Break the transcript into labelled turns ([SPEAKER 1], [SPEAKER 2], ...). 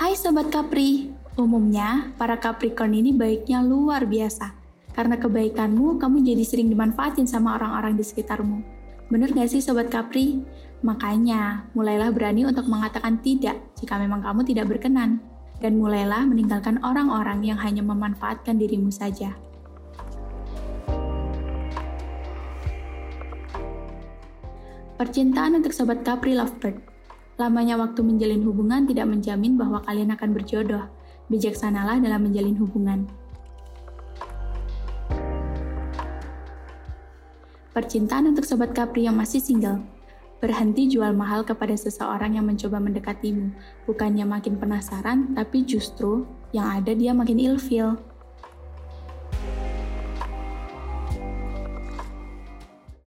[SPEAKER 1] Hai Sobat Capri, umumnya para Capricorn ini baiknya luar biasa. Karena kebaikanmu, kamu jadi sering dimanfaatin sama orang-orang di sekitarmu. Bener gak sih Sobat Capri? Makanya, mulailah berani untuk mengatakan tidak jika memang kamu tidak berkenan. Dan mulailah meninggalkan orang-orang yang hanya memanfaatkan dirimu saja. Percintaan untuk Sobat Capri Lovebird Lamanya waktu menjalin hubungan tidak menjamin bahwa kalian akan berjodoh. Bijaksanalah dalam menjalin hubungan. Percintaan untuk Sobat Capri yang masih single Berhenti jual mahal kepada seseorang yang mencoba mendekatimu. Bukannya makin penasaran, tapi justru yang ada dia makin ilfil.